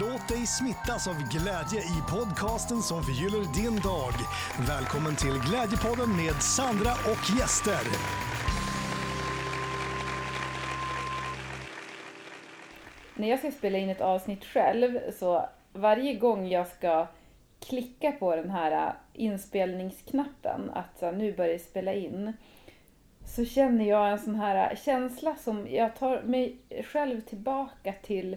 Låt dig smittas av glädje i podcasten som förgyller din dag. Välkommen till Glädjepodden med Sandra och gäster. När jag ska spela in ett avsnitt själv så varje gång jag ska klicka på den här äh, inspelningsknappen, att så nu börjar jag spela in, så känner jag en sån här äh, känsla som jag tar mig själv tillbaka till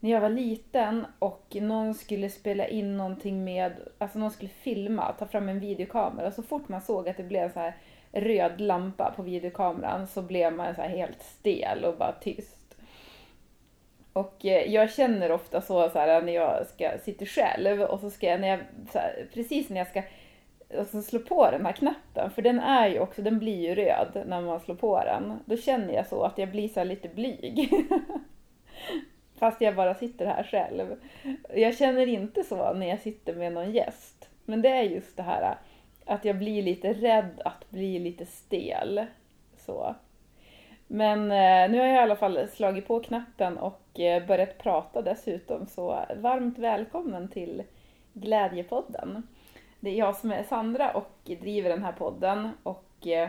när jag var liten och någon skulle spela in någonting med, alltså någon skulle filma, ta fram en videokamera. Så fort man såg att det blev så här röd lampa på videokameran så blev man så här helt stel och bara tyst. Och eh, jag känner ofta så, så här, när jag ska sitter själv och så ska jag, när jag, här, precis när jag ska alltså, slå på den här knappen, för den är ju också, den blir ju röd när man slår på den. Då känner jag så att jag blir så lite blyg. Fast jag bara sitter här själv. Jag känner inte så när jag sitter med någon gäst. Men det är just det här att jag blir lite rädd att bli lite stel. Så. Men eh, nu har jag i alla fall slagit på knappen och eh, börjat prata dessutom. Så varmt välkommen till Glädjepodden. Det är jag som är Sandra och driver den här podden. Och eh,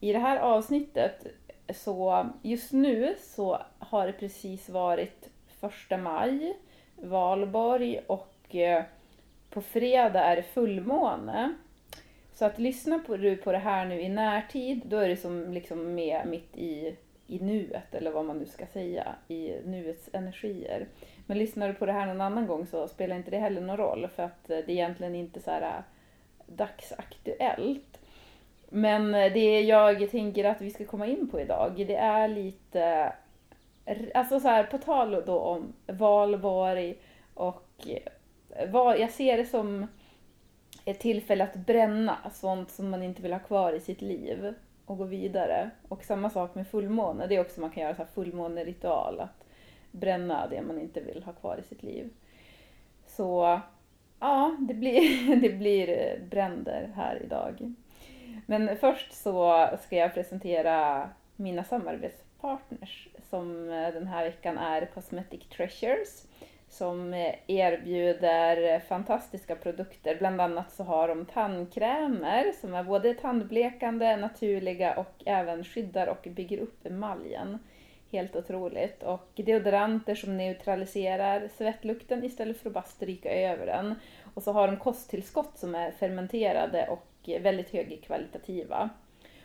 i det här avsnittet så just nu så har det precis varit första maj, valborg och eh, på fredag är det fullmåne. Så att lyssna på, du på det här nu i närtid, då är det som liksom med mitt i, i nuet, eller vad man nu ska säga, i nuets energier. Men lyssnar du på det här någon annan gång så spelar inte det heller någon roll, för att eh, det är egentligen inte så här eh, dagsaktuellt. Men eh, det jag tänker att vi ska komma in på idag, det är lite Alltså så här, på tal då om valborg och eh, vad, jag ser det som ett tillfälle att bränna sånt som man inte vill ha kvar i sitt liv och gå vidare. Och samma sak med fullmåne, det är också man kan göra så här fullmåneritual, att bränna det man inte vill ha kvar i sitt liv. Så ja, det blir, det blir eh, bränder här idag. Men först så ska jag presentera mina samarbetspartners som eh, den här veckan är Cosmetic Treasures som eh, erbjuder fantastiska produkter. Bland annat så har de tandkrämer som är både tandblekande, naturliga och även skyddar och bygger upp emaljen. Helt otroligt. Och deodoranter som neutraliserar svettlukten istället för att bara stryka över den. Och så har de kosttillskott som är fermenterade och väldigt högkvalitativa.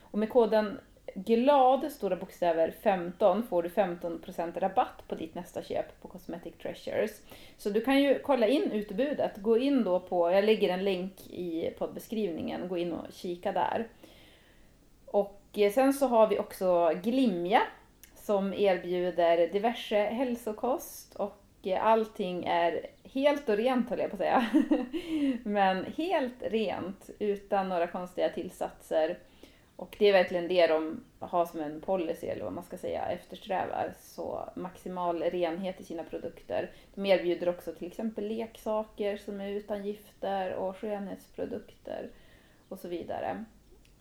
Och med koden glad, stora bokstäver 15, får du 15% rabatt på ditt nästa köp på Cosmetic Treasures. Så du kan ju kolla in utbudet. Gå in då på, jag lägger en länk i poddbeskrivningen, gå in och kika där. Och eh, sen så har vi också Glimja som erbjuder diverse hälsokost och eh, allting är helt och rent höll jag på att säga. Men helt rent utan några konstiga tillsatser och det är verkligen det de har som en policy, eller vad man ska säga, eftersträvar. Så maximal renhet i sina produkter. De erbjuder också till exempel leksaker som är utan gifter och skönhetsprodukter och så vidare.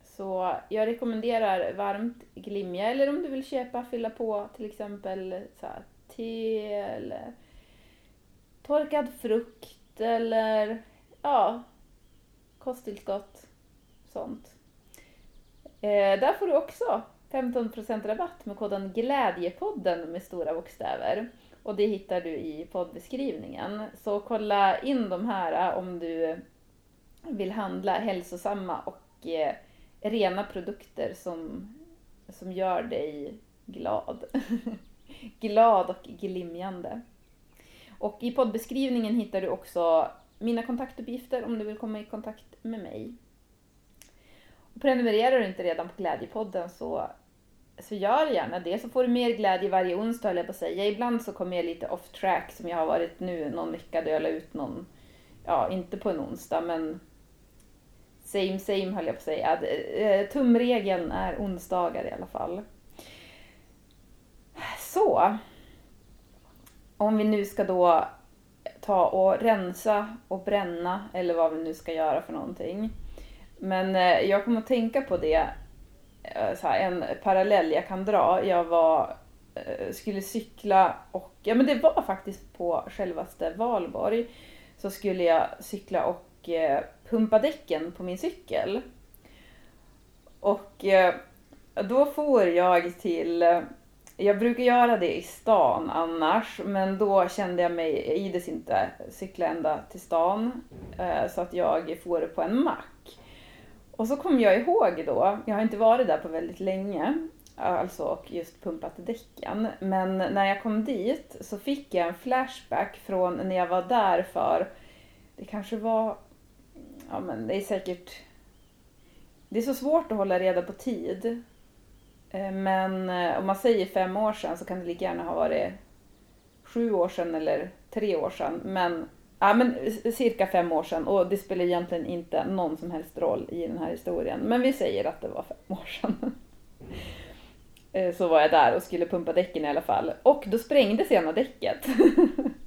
Så jag rekommenderar varmt Glimja, eller om du vill köpa, fylla på till exempel så här, te eller torkad frukt eller ja, kosttillskott, sånt. Eh, där får du också 15% rabatt med koden Glädjepodden med stora bokstäver. Och det hittar du i poddbeskrivningen. Så kolla in de här eh, om du vill handla hälsosamma och eh, rena produkter som, som gör dig glad. glad och glimjande. Och i poddbeskrivningen hittar du också mina kontaktuppgifter om du vill komma i kontakt med mig. Prenumererar du inte redan på Glädjepodden så, så gör gärna det. Så får du mer glädje varje onsdag höll jag på att säga. Ibland så kommer jag lite off track som jag har varit nu någon vecka då jag la ut någon, ja inte på en onsdag men same same höll jag på att säga. Eh, tumregeln är onsdagar i alla fall. Så. Om vi nu ska då ta och rensa och bränna eller vad vi nu ska göra för någonting. Men eh, jag kommer att tänka på det, eh, så här, en parallell jag kan dra. Jag var eh, skulle cykla och, ja men det var faktiskt på självaste Valborg, så skulle jag cykla och eh, pumpa däcken på min cykel. Och eh, då får jag till, eh, jag brukar göra det i stan annars, men då kände jag mig, jag ides inte cykla ända till stan, eh, så att jag får det på en mack. Och så kom jag ihåg då, jag har inte varit där på väldigt länge, alltså och just pumpat däcken. Men när jag kom dit så fick jag en flashback från när jag var där för, det kanske var, ja men det är säkert, det är så svårt att hålla reda på tid. Eh, men eh, om man säger fem år sedan så kan det lika gärna ha varit sju år sedan eller tre år sedan. Men, ja, men cirka fem år sedan och det spelar egentligen inte någon som helst roll i den här historien. Men vi säger att det var fem år sedan. Eh, så var jag där och skulle pumpa däcken i alla fall. Och då sprängdes ena däcket.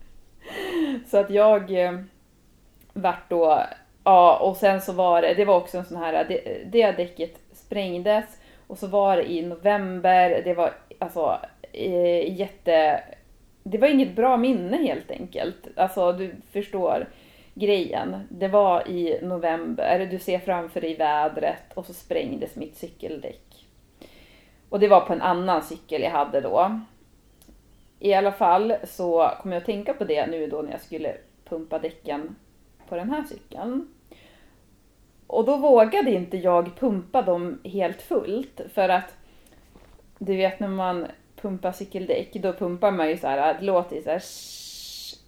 Så att jag eh, vart då, ja och sen så var det, det var också en sån här, det, det däcket sprängdes och så var det i november, det var alltså eh, jätte, det var inget bra minne helt enkelt. Alltså du förstår grejen. Det var i november, du ser framför dig vädret och så sprängdes mitt cykeldäck. Och det var på en annan cykel jag hade då. I alla fall så kom jag att tänka på det nu då när jag skulle pumpa däcken på den här cykeln. Och då vågade inte jag pumpa dem helt fullt för att du vet när man pumpa cykeldäck då pumpar man ju så här, det låter ju så här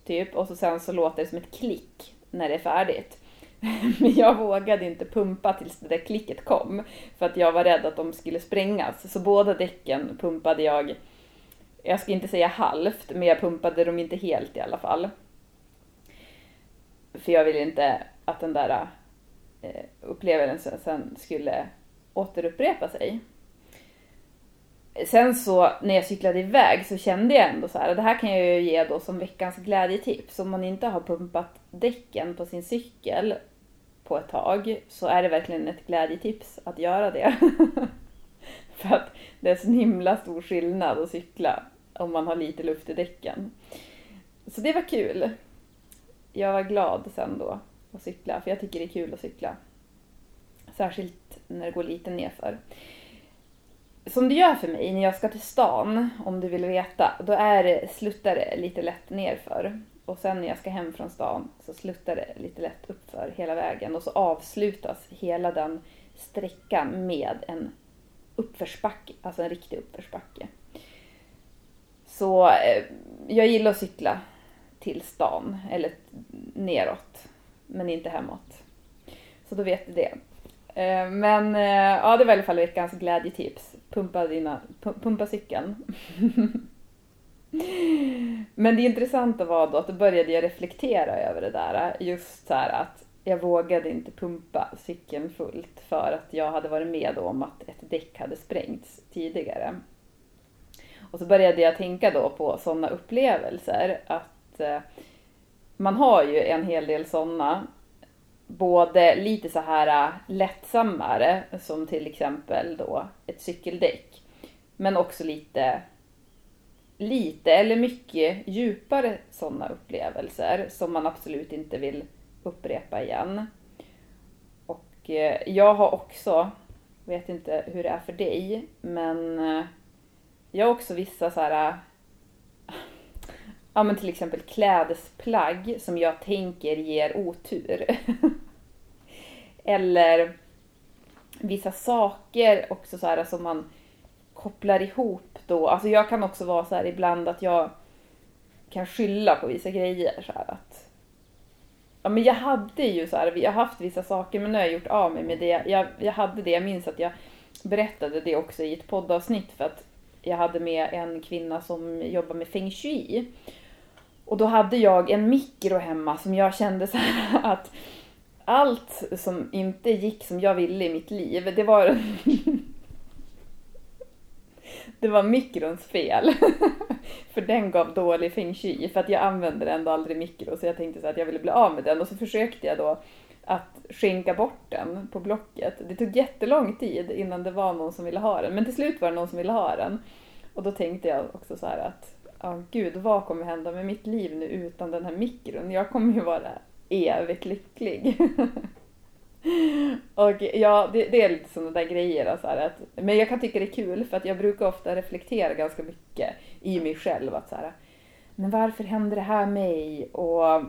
typ och så sen så låter det som ett klick när det är färdigt. Men jag vågade inte pumpa tills det där klicket kom för att jag var rädd att de skulle sprängas. Så båda däcken pumpade jag, jag ska inte säga halvt, men jag pumpade dem inte helt i alla fall. För jag ville inte att den där eh, upplevelsen sen skulle återupprepa sig. Sen så när jag cyklade iväg så kände jag ändå så här, det här kan jag ju ge då som veckans glädjetips. Om man inte har pumpat däcken på sin cykel på ett tag så är det verkligen ett glädjetips att göra det. För att det är så himla stor skillnad att cykla om man har lite luft i däcken. Så det var kul. Jag var glad sen då att cykla, för jag tycker det är kul att cykla. Särskilt när det går lite nerför. Som det gör för mig när jag ska till stan, om du vill veta, då är det, sluttar det lite lätt nerför. Och sen när jag ska hem från stan så sluttar det lite lätt uppför hela vägen och så avslutas hela den sträckan med en uppförsbacke, alltså en riktig uppförsbacke. Så eh, jag gillar att cykla till stan, eller neråt, men inte hemåt. Så då vet du det. Eh, men eh, ja, det var i alla fall veckans glädjetips. Pumpa, dina, pumpa cykeln. Men det intressanta var då att då började jag reflektera över det där. Just så här att jag vågade inte pumpa cykeln fullt för att jag hade varit med om att ett däck hade sprängts tidigare. Och så började jag tänka då på sådana upplevelser att eh, man har ju en hel del sådana både lite så här äh, lättsammare som till exempel då ett cykeldäck. Men också lite, lite eller mycket djupare sådana upplevelser som man absolut inte vill upprepa igen. Och eh, jag har också, vet inte hur det är för dig, men eh, jag har också vissa så här Ja men till exempel klädesplagg som jag tänker ger otur. Eller vissa saker också så här som man kopplar ihop då. Alltså jag kan också vara så här ibland att jag kan skylla på vissa grejer. Så här att, ja men jag hade ju så här, jag har haft vissa saker men nu har jag gjort av mig med det. Jag, jag hade det, jag minns att jag berättade det också i ett poddavsnitt för att jag hade med en kvinna som jobbar med feng shui. Och då hade jag en mikro hemma som jag kände så här att allt som inte gick som jag ville i mitt liv, det var det var mikrons fel. för den gav dålig feng shui, för att jag använde ändå aldrig mikro, så jag tänkte så att jag ville bli av med den. Och så försökte jag då att skänka bort den på Blocket. Det tog jättelång tid innan det var någon som ville ha den, men till slut var det någon som ville ha den. Och då tänkte jag också så här att, ja gud, vad kommer hända med mitt liv nu utan den här mikron? Jag kommer ju vara evigt lycklig. och ja, det, det är lite sådana där grejer. Så här, att, men jag kan tycka det är kul för att jag brukar ofta reflektera ganska mycket i mig själv. Att så här, men varför händer det här mig? Och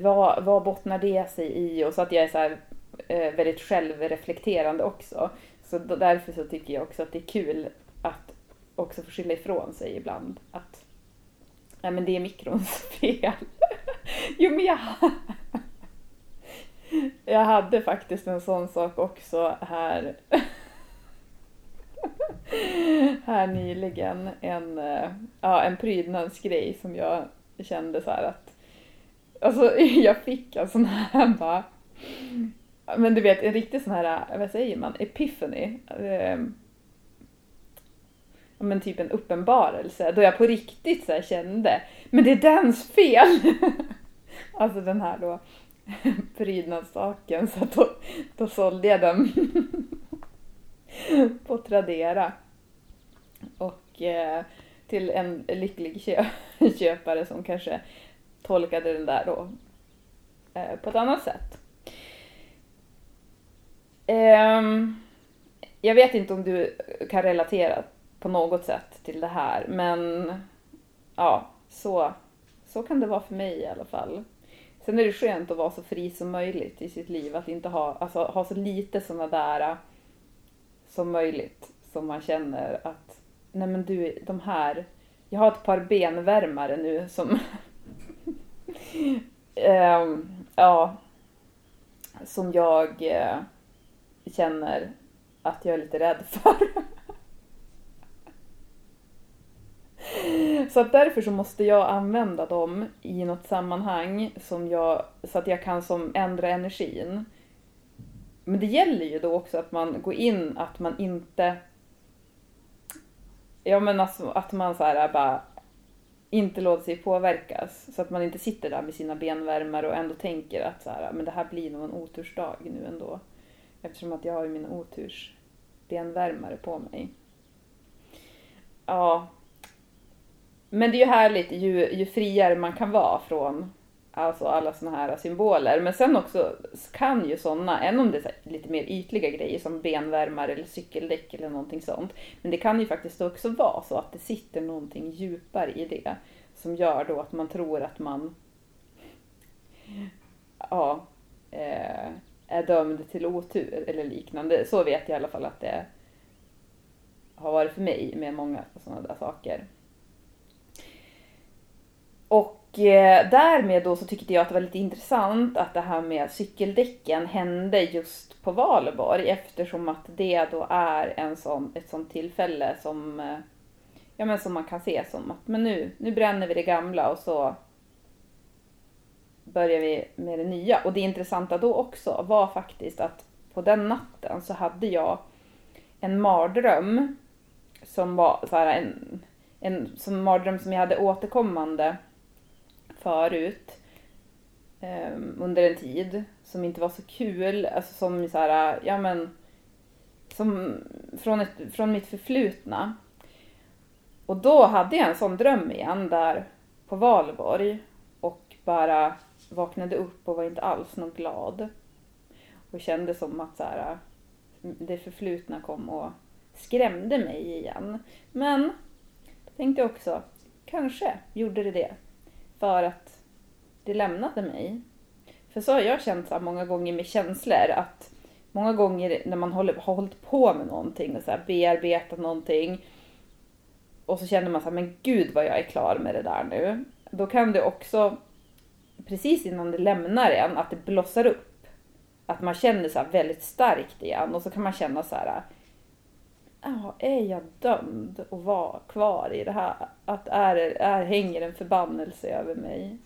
vad, vad bottnar det sig i? Och så att jag är så här, eh, väldigt självreflekterande också. Så därför så tycker jag också att det är kul att också få skylla ifrån sig ibland. Att nej men det är mikrons fel. jo men jag, jag hade faktiskt en sån sak också här här nyligen. En, eh, ja, en prydnadsgrej som jag kände så att Alltså jag fick en sån här bara men du vet en riktig sån här, eh, vad säger man, epiphany. Eh, men typ en uppenbarelse då jag på riktigt så kände, men det är dens fel! alltså den här då prydnadssaken, så då, då sålde jag den på Tradera. Och eh, till en lycklig kö köpare som kanske tolkade den där då eh, på ett annat sätt. Um, jag vet inte om du kan relatera på något sätt till det här, men ja, så, så kan det vara för mig i alla fall. Sen är det skönt att vara så fri som möjligt i sitt liv, att inte ha, alltså, ha så lite sådana där eh, som möjligt som man känner att nej men du, de här, jag har ett par benvärmare nu som um, ja, som jag uh, känner att jag är lite rädd för. Så att därför så måste jag använda dem i något sammanhang som jag, så att jag kan som ändra energin. Men det gäller ju då också att man går in, att man inte... Ja men alltså att man så här bara inte låta sig påverkas. Så att man inte sitter där med sina benvärmare och ändå tänker att så här, ah, men det här blir nog en otursdag nu ändå. Eftersom att jag har ju oturs otursbenvärmare på mig. Ja. Men det är ju härligt ju, ju friare man kan vara från alltså alla såna här symboler. Men sen också kan ju såna, även om det är lite mer ytliga grejer som benvärmare eller cykeldäck eller någonting sånt. Men det kan ju faktiskt också vara så att det sitter någonting djupare i det. Som gör då att man tror att man ja, eh, är dömd till otur eller liknande. Så vet jag i alla fall att det har varit för mig med många sådana där saker. Och Eh, därmed då så tyckte jag att det var lite intressant att det här med cykeldäcken hände just på Valborg eftersom att det då är en sån, ett sånt tillfälle som, eh, ja, men som man kan se som att men nu, nu bränner vi det gamla och så börjar vi med det nya. Och det intressanta då också var faktiskt att på den natten så hade jag en mardröm som var så här en, en som mardröm som jag hade återkommande förut um, ehm, under en tid som inte var så kul, alltså som så här, ja men som från, ett, från mitt förflutna. Och då hade jag en sån dröm igen där på valborg och bara vaknade upp och var inte alls någon glad. Och kände som att så här, det förflutna kom och skrämde mig igen. Men då tänkte jag också, kanske gjorde det det. För att det lämnade mig. För så har jag känt så många gånger med känslor att många gånger när man håller, har hållit på med någonting och så här bearbetat någonting och så känner man så här, men gud vad jag är klar med det där nu. Då kan det också precis innan det lämnar en, att det blossar upp. Att man känner så väldigt starkt igen och så kan man känna så här, ja, är jag dömd att vara kvar i det här? Att är, är, hänger en förbannelse över mig?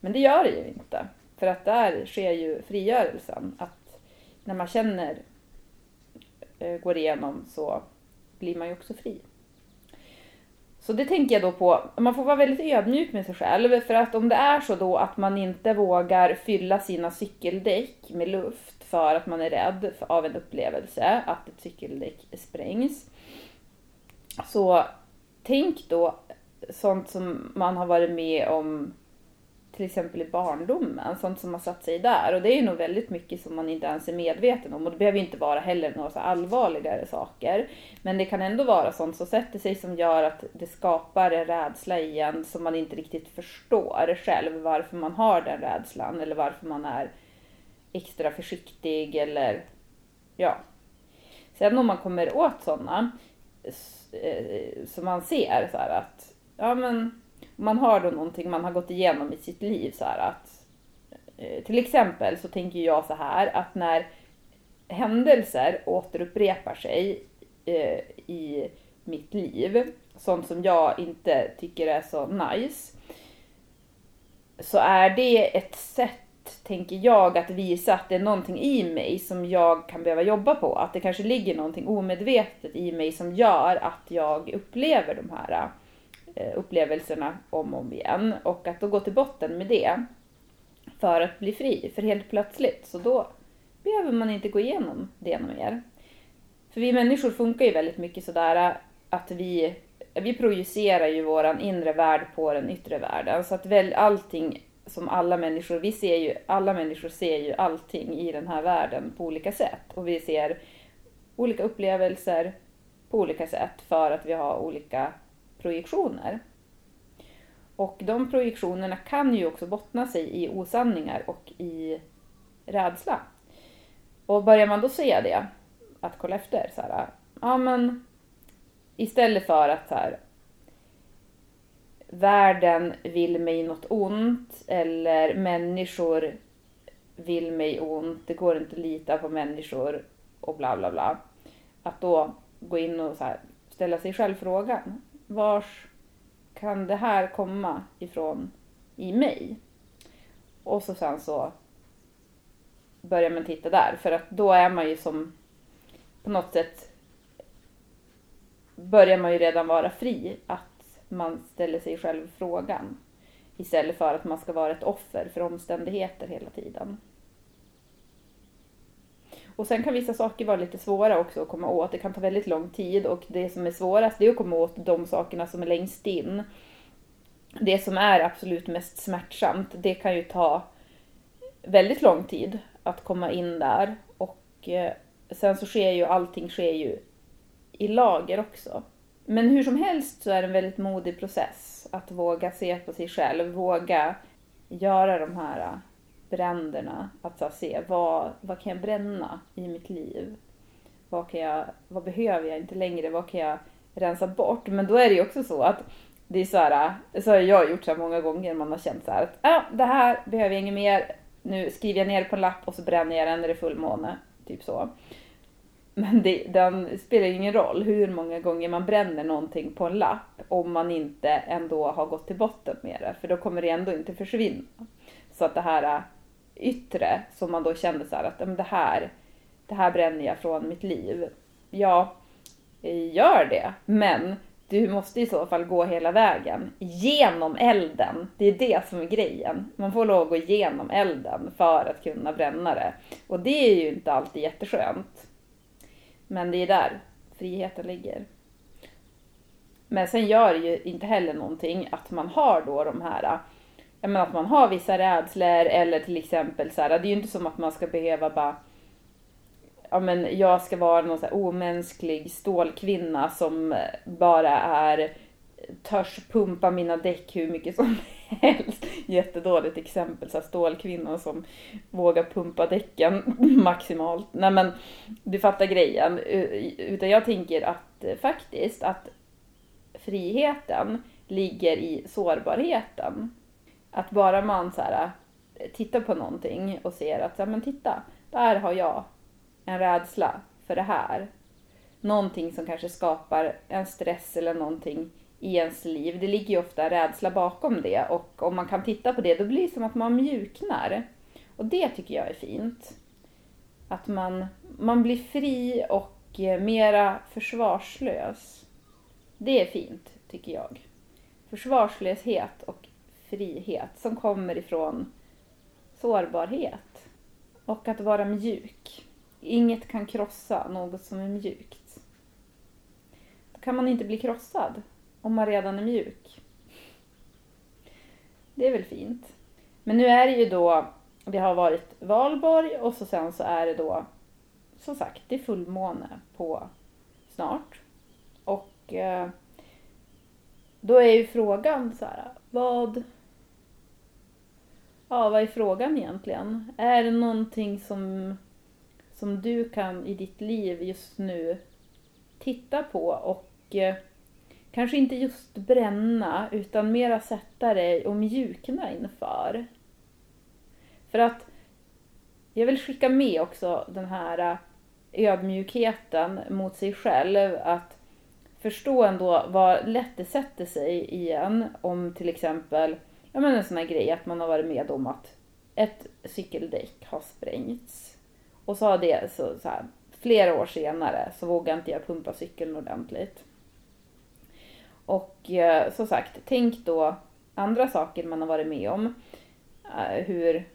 Men det gör det ju inte. För att där sker ju frigörelsen. Att när man känner, eh, går igenom så blir man ju också fri. Så det tänker jag då på, man får vara väldigt ödmjuk med sig själv för att om det är så då att man inte vågar fylla sina cykeldäck med luft för att man är rädd av en upplevelse, att ett cykeldäck sprängs. Så tänk då sånt som man har varit med om till exempel i barndomen, sånt som har satt sig där. Och det är ju nog väldigt mycket som man inte ens är medveten om. Och det behöver inte vara heller några så allvarligare saker. Men det kan ändå vara sånt som sätter sig som gör att det skapar en rädsla igen som man inte riktigt förstår själv varför man har den rädslan eller varför man är extra försiktig eller ja. Sen om man kommer åt sådana som eh, som man ser så här att ja men man har då någonting man har gått igenom i sitt liv så här att eh, till exempel så tänker jag så här att när händelser återupprepar sig eh, i mitt liv, sånt som jag inte tycker är så nice, så är det ett sätt, tänker jag, att visa att det är någonting i mig som jag kan behöva jobba på. Att det kanske ligger någonting omedvetet i mig som gör att jag upplever de här Eh, Eh, upplevelserna om och om igen. Och att då gå till botten med det för att bli fri. För helt plötsligt, så då behöver man inte gå igenom det mer. För vi människor funkar ju väldigt mycket sådär att vi, vi projicerar ju våran inre värld på den yttre världen. Så att väl allting som alla människor, vi ser ju, alla människor ser ju allting i den här världen på olika sätt. Och vi ser olika upplevelser på olika sätt för att vi har olika projektioner. Och de projektionerna kan ju också bottna sig i osanningar och i rädsla. Och börjar man då se det, att kolla efter så här, ja men istället för att så här, världen vill mig något ont eller människor vill mig ont, det går inte att lita på människor och bla bla bla. Att då gå in och så här, ställa sig själv frågan, vars kan det här komma ifrån i mig? Och så sen så börjar man titta där för att då är man ju som på något sätt börjar man ju redan vara fri att man ställer sig själv frågan istället för att man ska vara ett offer för omständigheter hela tiden. Och sen kan vissa saker vara lite svåra också att komma åt. Det kan ta väldigt lång tid och det som är svårast är att komma åt de sakerna som är längst in. Det som är absolut mest smärtsamt, det kan ju ta väldigt lång tid att komma in där. Och eh, sen så sker ju allting sker ju i lager också. Men hur som helst så är det en väldigt modig process att våga se på sig själv, våga göra de här bränderna. Att så, se vad, vad kan jag bränna i mitt liv? Vad, kan jag, vad behöver jag inte längre? Vad kan jag rensa bort? Men då är det ju också så att det är så här, så har jag gjort så här många gånger, man har känt så här att ah, det här behöver jag inget mer, nu skriver jag ner på en lapp och så bränner jag den när det är fullmåne. Typ så. Men det, den spelar ingen roll hur många gånger man bränner någonting på en lapp om man inte ändå har gått till botten med det, för då kommer det ändå inte försvinna. Så att det här yttre som man då kände så här att det här, det här bränner jag från mitt liv. Ja, eh, gör det. Men du måste i så fall gå hela vägen. Genom elden. Det är det som är grejen. Man får lov att gå igenom elden för att kunna bränna det. Och det är ju inte alltid jätteskönt. Men det är där friheten ligger. Men sen gör det ju inte heller någonting att man har då de här menar, att man har vissa rädslor eller till exempel så här, det är ju inte som att man ska behöva bara ja men jag ska vara någon så här omänsklig stålkvinna som bara är törs pumpa mina däck hur mycket som helst. Jättedåligt exempel, så här stålkvinnan som vågar pumpa däcken maximalt. Nej men du fattar grejen. Utan jag tänker att eh, faktiskt att friheten ligger i sårbarheten. Att bara man så här, eh, tittar på någonting och ser att, ja men titta, där har jag en rädsla för det här. Någonting som kanske skapar en stress eller någonting i ens liv. Det ligger ju ofta rädsla bakom det och om man kan titta på det då blir det som att man mjuknar. Och det tycker jag är fint. Att man, man blir fri och eh, mera försvarslös. Det är fint, tycker jag. Försvarslöshet och frihet som kommer ifrån sårbarhet och att vara mjuk. Inget kan krossa något som är mjukt. Då kan man inte bli krossad om man redan är mjuk. Det är väl fint. Men nu är det ju då, det har varit valborg och så sen så är det då, som sagt, det är fullmåne på snart. Och eh, då är ju frågan så här, vad... Ja, vad är frågan egentligen? Är det någonting som, som du kan i ditt liv just nu titta på och eh, kanske inte just bränna utan mera sätta dig och mjukna inför? För att jag vill skicka med också den här eh, ödmjukheten mot sig själv. Att förstå ändå vad lätt det sätter sig igen om till exempel ja, men en sån här grej att man har varit med om att ett cykeldäck har sprängts. Och så har det så, så här, flera år senare så vågar inte jag pumpa cykeln ordentligt. Och eh, som sagt, tänk då andra saker man har varit med om. Eh, hur,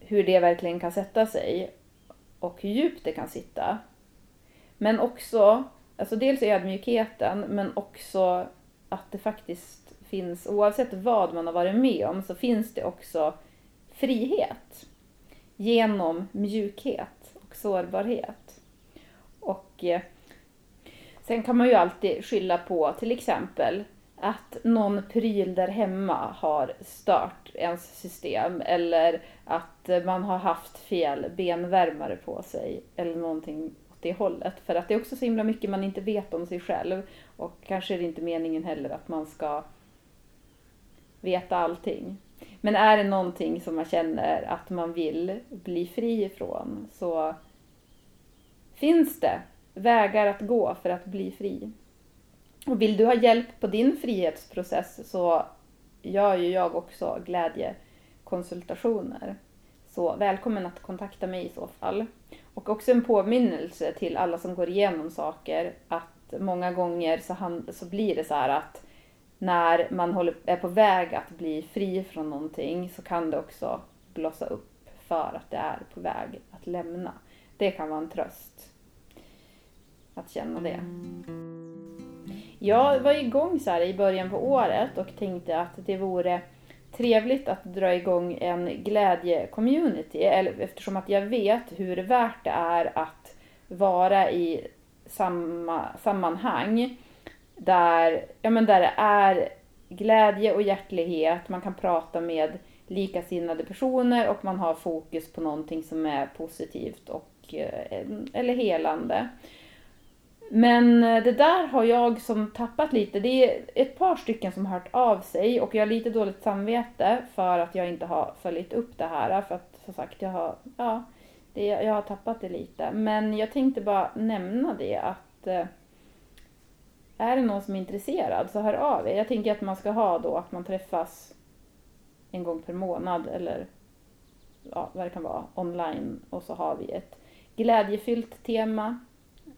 hur det verkligen kan sätta sig och hur djupt det kan sitta. Men också, alltså dels ödmjukheten, men också att det faktiskt finns, oavsett vad man har varit med om, så finns det också frihet genom mjukhet och sårbarhet. Och eh, sen kan man ju alltid skylla på till exempel att någon pryl där hemma har stört ens system eller att man har haft fel benvärmare på sig eller någonting åt det hållet. För att det är också så himla mycket man inte vet om sig själv och kanske är det inte meningen heller att man ska veta allting. Men är det någonting som man känner att man vill bli fri ifrån så finns det vägar att gå för att bli fri. Och vill du ha hjälp på din frihetsprocess så gör ju jag också glädjekonsultationer. Så välkommen att kontakta mig i så fall. Och också en påminnelse till alla som går igenom saker att många gånger så, han, så blir det så här att när man håller, är på väg att bli fri från någonting så kan det också blossa upp för att det är på väg att lämna. Det kan vara en tröst att känna det. Jag var igång så här i början på året och tänkte att det vore trevligt att dra igång en glädje-community eftersom att jag vet hur värt det är att vara i samma sammanhang där, ja, men där det är glädje och hjärtlighet, man kan prata med likasinnade personer och man har fokus på någonting som är positivt och, eh, eller helande. Men eh, det där har jag som tappat lite. Det är ett par stycken som har hört av sig och jag har lite dåligt samvete för att jag inte har följt upp det här. För att som sagt, jag har, ja, det, jag har tappat det lite. Men jag tänkte bara nämna det att eh, är det någon som är intresserad så hör av er. Jag tänker att man ska ha då att man träffas en gång per månad eller ja, vad det kan vara, online och så har vi ett glädjefyllt tema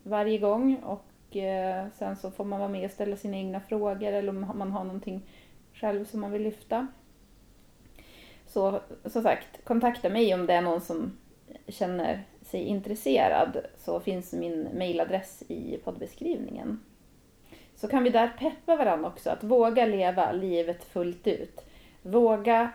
varje gång och eh, sen så får man vara med och ställa sina egna frågor eller om man har någonting själv som man vill lyfta. Så som sagt, kontakta mig om det är någon som känner sig intresserad så finns min mailadress i poddbeskrivningen. Så kan vi där peppa varandra också att våga leva livet fullt ut. Våga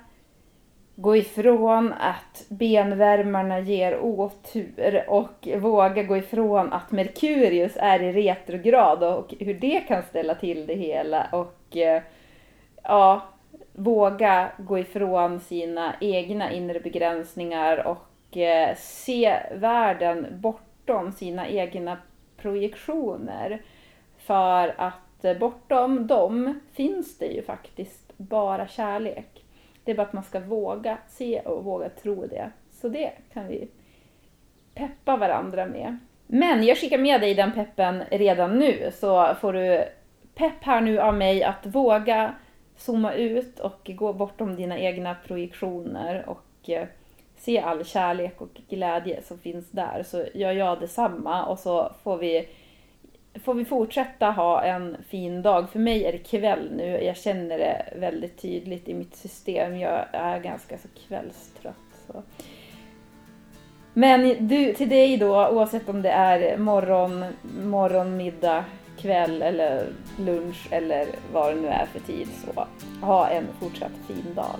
gå ifrån att benvärmarna ger otur och våga gå ifrån att Merkurius är i retrograd och hur det kan ställa till det hela och eh, ja, våga gå ifrån sina egna inre begränsningar och eh, se världen bortom sina egna projektioner. För att eh, bortom dem finns det ju faktiskt bara kärlek. Det är bara att man ska våga se och våga tro det. Så det kan vi peppa varandra med. Men jag skickar med dig den peppen redan nu så får du pepp här nu av mig att våga zooma ut och gå bortom dina egna projektioner och eh, se all kärlek och glädje som finns där. Så gör jag detsamma och så får vi får vi fortsätta ha en fin dag. För mig är det kväll nu. Jag känner det väldigt tydligt i mitt system. Jag är ganska så kvällstrött. Så. Men du, till dig då, oavsett om det är morgon, morgon, middag, kväll eller lunch eller vad det nu är för tid. Så ha en fortsatt fin dag.